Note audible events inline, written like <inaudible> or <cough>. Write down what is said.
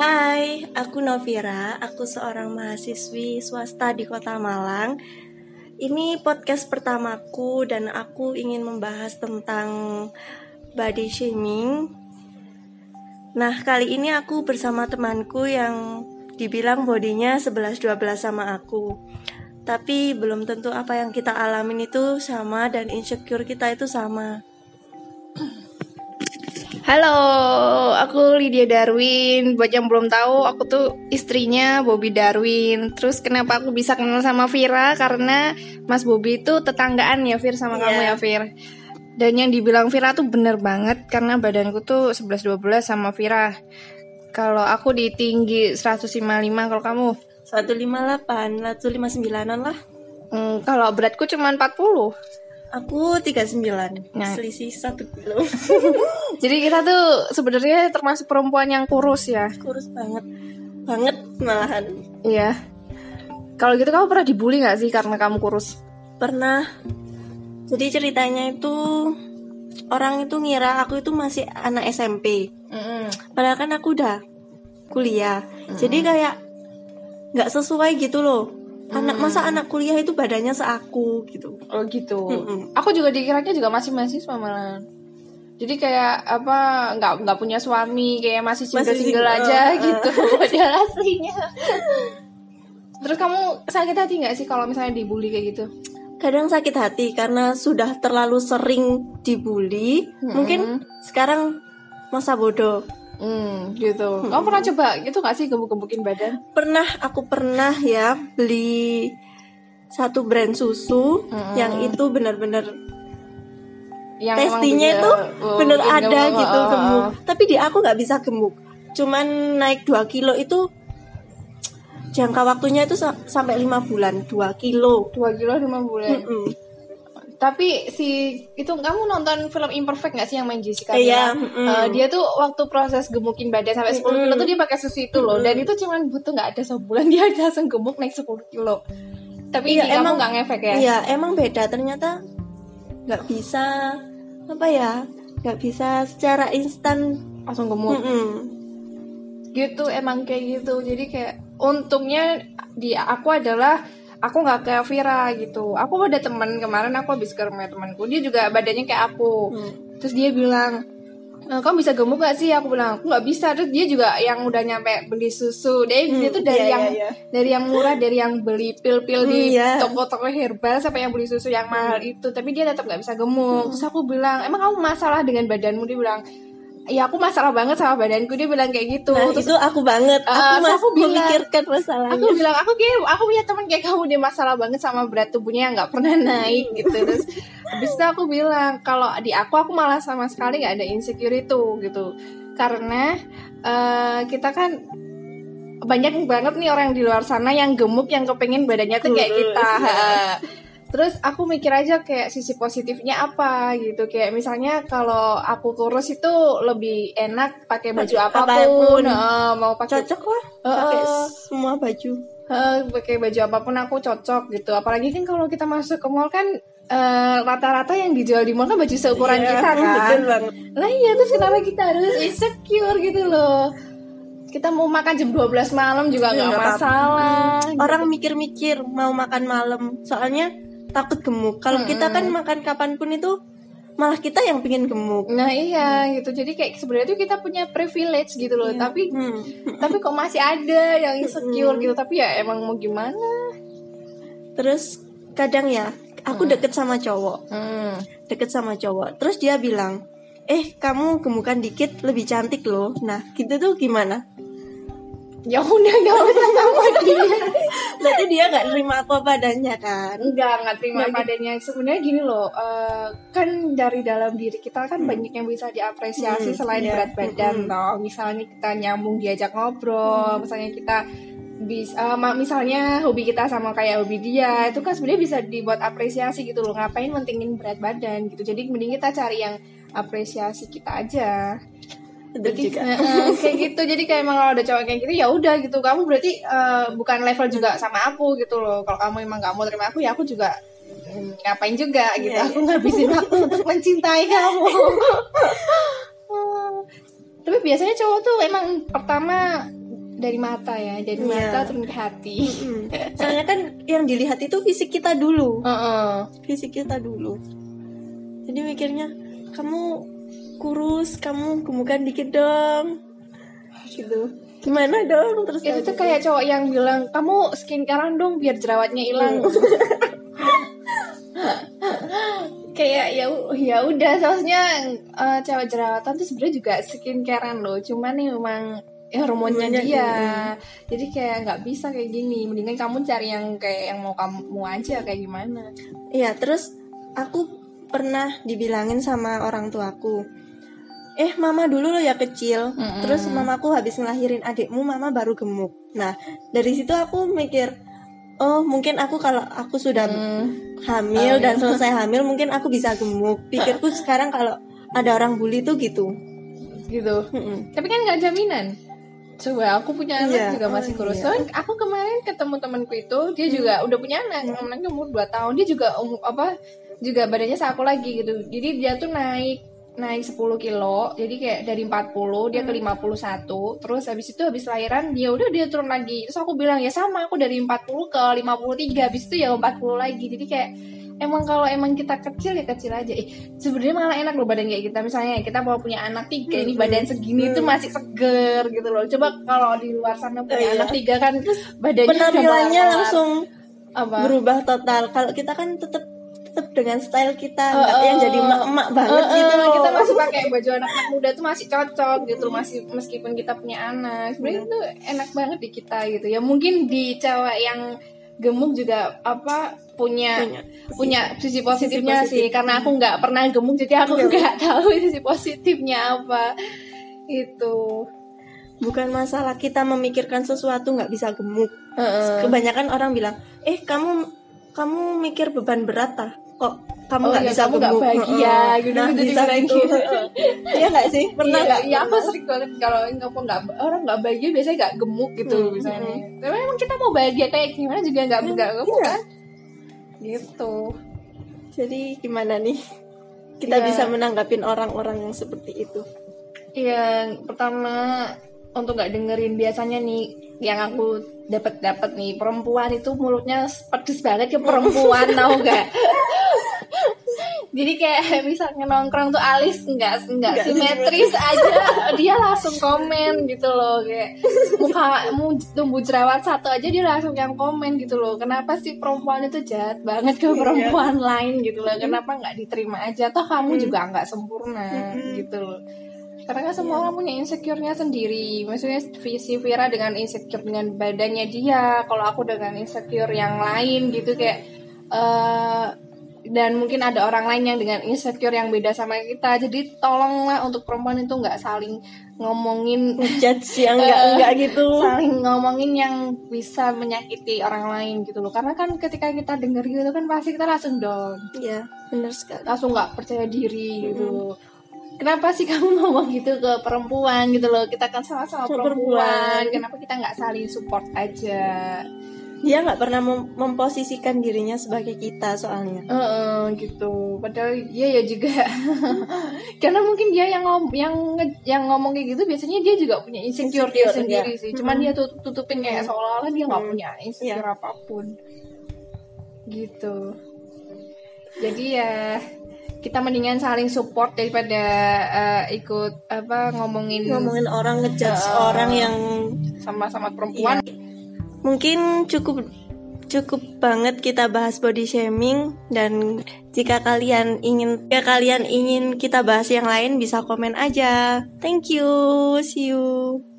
Hai, aku Novira. Aku seorang mahasiswi swasta di Kota Malang. Ini podcast pertamaku dan aku ingin membahas tentang body shaming. Nah, kali ini aku bersama temanku yang dibilang bodinya 11-12 sama aku. Tapi belum tentu apa yang kita alamin itu sama dan insecure kita itu sama. Halo, aku Lydia Darwin. Buat yang belum tahu, aku tuh istrinya Bobby Darwin. Terus kenapa aku bisa kenal sama Vira? Karena Mas Bobby itu tetanggaan ya Vir sama kamu Iya. ya Vir. Dan yang dibilang Vira tuh bener banget karena badanku tuh 11-12 sama Vira. Kalau aku di tinggi 155, kalau kamu 158, 159-an lah. Hmm, kalau beratku cuma 40. Aku 39, Nah. selisih 1 kilo. <laughs> Jadi kita tuh sebenarnya termasuk perempuan yang kurus ya. Kurus banget. Banget malahan. Iya. Kalau gitu kamu pernah dibully nggak sih karena kamu kurus? Pernah. Jadi ceritanya itu orang itu ngira aku itu masih anak SMP. Padahal kan aku udah kuliah. Jadi kayak nggak sesuai gitu loh. Anak masa anak kuliah itu badannya seaku gitu. Oh gitu. Mm-mm. Aku juga dikiranya juga masih mahasiswa malah. Jadi kayak apa nggak nggak punya suami kayak masih single Masih single single, aja uh, <laughs> gitu <laughs> padahal aslinya. Terus kamu sakit hati nggak sih kalau misalnya dibully kayak gitu? Kadang sakit hati karena sudah terlalu sering dibully. Mungkin sekarang masa bodoh. Hmm gitu. Kamu pernah coba gitu nggak sih gebuk-gebukin badan? Pernah aku pernah ya beli satu brand susu yang itu benar-benar Yang testinya itu oh, bener ada gemuk, gitu oh, oh, gemuk. oh. Tapi di aku nggak bisa gemuk. Cuman naik 2 kilo itu jangka waktunya itu sa- sampai lima bulan 2 kilo. Dua kilo lima bulan. Mm-mm. Tapi si itu kamu nonton film Imperfect gak sih yang main Jessica Iya, Biel? mm-mm. Eh, dia tuh waktu proses gemukin badan sampai 10 kilo tuh dia pakai susu itu loh dan itu cuman butuh nggak ada sebulan <laughs> dia langsung gemuk naik 10 kilo. Tapi Iya, emang- nggak ngefek ya? Iya, emang beda ternyata nggak bisa apa ya? nggak bisa secara instan. Langsung gemuk. Mm-mm. Gitu emang kayak gitu. Jadi kayak untungnya di aku adalah aku nggak kayak Vira gitu. Aku ada teman kemarin aku habis ke rumah temanku dia juga badannya kayak aku. Hmm. Terus dia bilang, "Eh, kamu bisa gemuk gak sih? Aku bilang, aku nggak bisa. Terus dia juga yang udah nyampe beli susu. Dia, dia tuh dari iya, yang iya, iya. dari yang murah, dari yang beli pil-pil di Hmm, iya. toko-toko herbal sampai yang beli susu yang mahal itu. Tapi dia tetap nggak bisa gemuk. Hmm. Terus aku bilang, emang kamu masalah dengan badanmu? Dia bilang, ya aku masalah banget sama badanku. Dia bilang kayak gitu. Nah, Terus itu aku banget. Ah, aku masih aku bilang- memikirkan masalahnya. aku bilang aku kayak aku punya teman kayak kamu dia masalah banget sama berat tubuhnya yang nggak pernah naik gitu terus habis itu aku bilang kalau di aku aku malah sama sekali nggak ada insecure itu gitu karena eh, kita kan banyak banget nih orang di luar sana yang gemuk yang kepengen badannya tuh kayak kita ya. Terus aku mikir aja kayak sisi positifnya apa gitu kayak misalnya kalau aku kurus itu lebih enak pakai baju apa pun, apa pun. eh, mau pakai Cocok lah Eh, pakai semua baju. Eh, pakai baju apa pun aku cocok gitu. Apalagi kan kalau kita masuk ke mall kan eh, rata-rata yang dijual di mall kan baju seukuran Iya, kita kan. Betul banget. Lah iya terus kenapa kita harus insecure gitu loh? Kita mau makan jam 12 malam juga nggak apa-apa. masalah. Orang mikir-mikir mau makan malam, soalnya takut gemuk. Kalau kita kan makan kapan pun itu malah kita yang pingin gemuk. Nah iya gitu. Jadi kayak sebenarnya tuh kita punya privilege gitu loh. Tapi Hmm. tapi kok masih ada yang insecure gitu. Tapi ya emang mau gimana? Terus kadang ya, aku deket sama cowok, Hmm. deket sama cowok. Terus dia bilang, eh kamu gemukan dikit lebih cantik loh. Nah gitu tuh gimana? Ya udah nggak usah sama dia. Berarti dia nggak nerima aku apa adanya kan? Enggak, enggak terima Nggak padanya. Sebenarnya gini loh, eh, kan dari dalam diri kita kan banyak yang bisa diapresiasi Hmm, selain iya. berat badan toh. Misalnya kita nyambung diajak ngobrol, misalnya kita bisa misalnya hobi kita sama kayak hobi dia, itu kan sebenarnya bisa dibuat apresiasi gitu loh. Ngapain mentingin berat badan gitu. Jadi mending kita cari yang apresiasi kita aja. Jadi, eh, kayak gitu. Jadi kayak emang kalau ada cowok kayak gitu ya udah gitu. Kamu berarti eh, bukan level juga sama aku gitu loh. Kalau kamu emang gak mau terima aku ya aku juga mm, ngapain juga gitu. Iya, aku ngabisin waktu untuk mencintai <laughs> kamu. Tapi biasanya cowok tuh emang pertama dari mata ya. Dari Iya. mata turun ke hati. Soalnya kan yang dilihat itu fisik kita dulu. Heeh. fisik kita dulu. Jadi mikirnya kamu kurus kamu gemukan dikit dong. Gitu. Gimana dong? Terus itu tuh kayak cowok yang bilang kamu skincarean dong biar jerawatnya hilang. <laughs> Kayak ya ya udah soalnya eh, cewek jerawatan tuh sebenarnya juga skincarean loh cuman nih memang ya hormonnya Hormonnya, dia. jadi kayak nggak bisa kayak gini mendingan kamu cari yang kayak yang mau kamu aja kayak gimana? Iya, terus aku pernah dibilangin sama orang tuaku, eh mama dulu lo ya kecil, Mm-mm. terus mamaku habis ngelahirin adikmu, mama baru gemuk. Nah, dari situ aku mikir, oh mungkin aku kalau aku sudah Hmm. hamil Oh, dan iya. selesai hamil, mungkin aku bisa gemuk. Pikirku <laughs> sekarang kalau ada orang bully tuh gitu. gitu Mm-mm. tapi kan nggak jaminan coba aku punya anak Iya, juga oh masih kurus iya. Soalnya aku kemarin ketemu temanku itu dia juga udah punya anak anaknya umur 2 tahun dia juga umur apa juga badannya sama aku lagi gitu jadi dia tuh naik naik 10 kilo jadi kayak dari 40 dia ke 51 terus habis itu habis lahiran dia udah dia turun lagi. Terus aku bilang ya sama aku dari 40 ke 53 habis itu ya 40 lagi. Jadi kayak emang kalau emang kita kecil ya kecil aja. Eh, sebenarnya malah enak loh badan kayak kita. Misalnya kita mau punya anak tiga ini Hmm. badan segini tuh masih seger gitu loh. Coba kalau di luar sana punya iya. anak tiga kan badannya Penampilannya langsung apa? berubah total. Kalau kita kan tetap tetap dengan style kita, Oh, nggak yang oh. jadi emak-emak banget Eh, eh, gitu loh. kita masih pakai baju anak-anak muda tuh masih cocok gitu masih meskipun kita punya anak sebenarnya itu enak banget di kita gitu ya mungkin di cewek yang gemuk juga apa punya Punya. punya sisi positifnya positif. sih karena aku nggak pernah gemuk jadi aku nggak tahu sisi positifnya apa itu bukan masalah kita memikirkan sesuatu nggak bisa gemuk Heeh. kebanyakan orang bilang eh kamu kamu mikir beban berat ah kok kamu Oh nggak iya, bisa kamu gemuk? bahagia, Heeh. gitu, nah gitu bisa gitu. Iya nggak sih? Pernah iya, nggak? iya aku sering banget kalau nggak nggak orang nggak bahagia biasanya nggak gemuk gitu Hmm, misalnya. tapi emang kita mau bahagia kayak gimana juga nggak nggak gemuk iya. kan? Gitu. Jadi gimana nih? Kita Iya. bisa menanggapin orang-orang yang seperti itu. Yang pertama untuk nggak dengerin biasanya nih yang aku dapat dapat nih. Perempuan itu mulutnya pedes banget ke perempuan <laughs> tau gak jadi kayak bisa nongkrong tuh alis nggak nggak simetris aja. Dia langsung komen gitu loh kayak muka mu tumbuh jerawat satu aja dia langsung yang komen gitu loh. Kenapa sih perempuan itu jahat banget ke perempuan lain gitu loh? Kenapa nggak diterima aja? Toh kamu juga nggak sempurna gitu loh karena kan semua orang punya insecure-nya sendiri. Maksudnya si Vira dengan insecure dengan badannya dia kalau aku dengan insecure yang lain gitu kayak eh dan mungkin ada orang lain yang dengan insecure yang beda sama kita. Jadi tolonglah untuk perempuan itu nggak saling ngomongin. Judge yang enggak <laughs> enggak gitu. saling ngomongin yang bisa menyakiti orang lain gitu loh. Karena kan ketika kita denger gitu kan pasti kita langsung down. Ya benar sekali. Langsung nggak percaya diri gitu kenapa sih kamu <laughs> ngomong gitu ke perempuan gitu loh? Kita kan sama-sama Sama perempuan. perempuan. kenapa kita nggak saling support aja? Dia nggak pernah mem- memposisikan dirinya sebagai kita soalnya. Heeh, gitu. Padahal dia ya juga <laughs> karena mungkin dia yang ngom yang yang ngomong kayak gitu biasanya dia juga punya insecure, dia sendiri sih. Cuman Mhm. dia tutup tutupin kayak seolah-olah dia nggak Mhm. punya insecure Iya. apa pun. Gitu. Jadi ya kita mendingan saling support daripada eh, ikut apa ngomongin ngomongin orang ngejudge Heeh. orang yang sama-sama perempuan. Mungkin cukup cukup banget kita bahas body shaming dan jika kalian ingin jika kalian ingin kita bahas yang lain bisa komen aja. Thank you. See you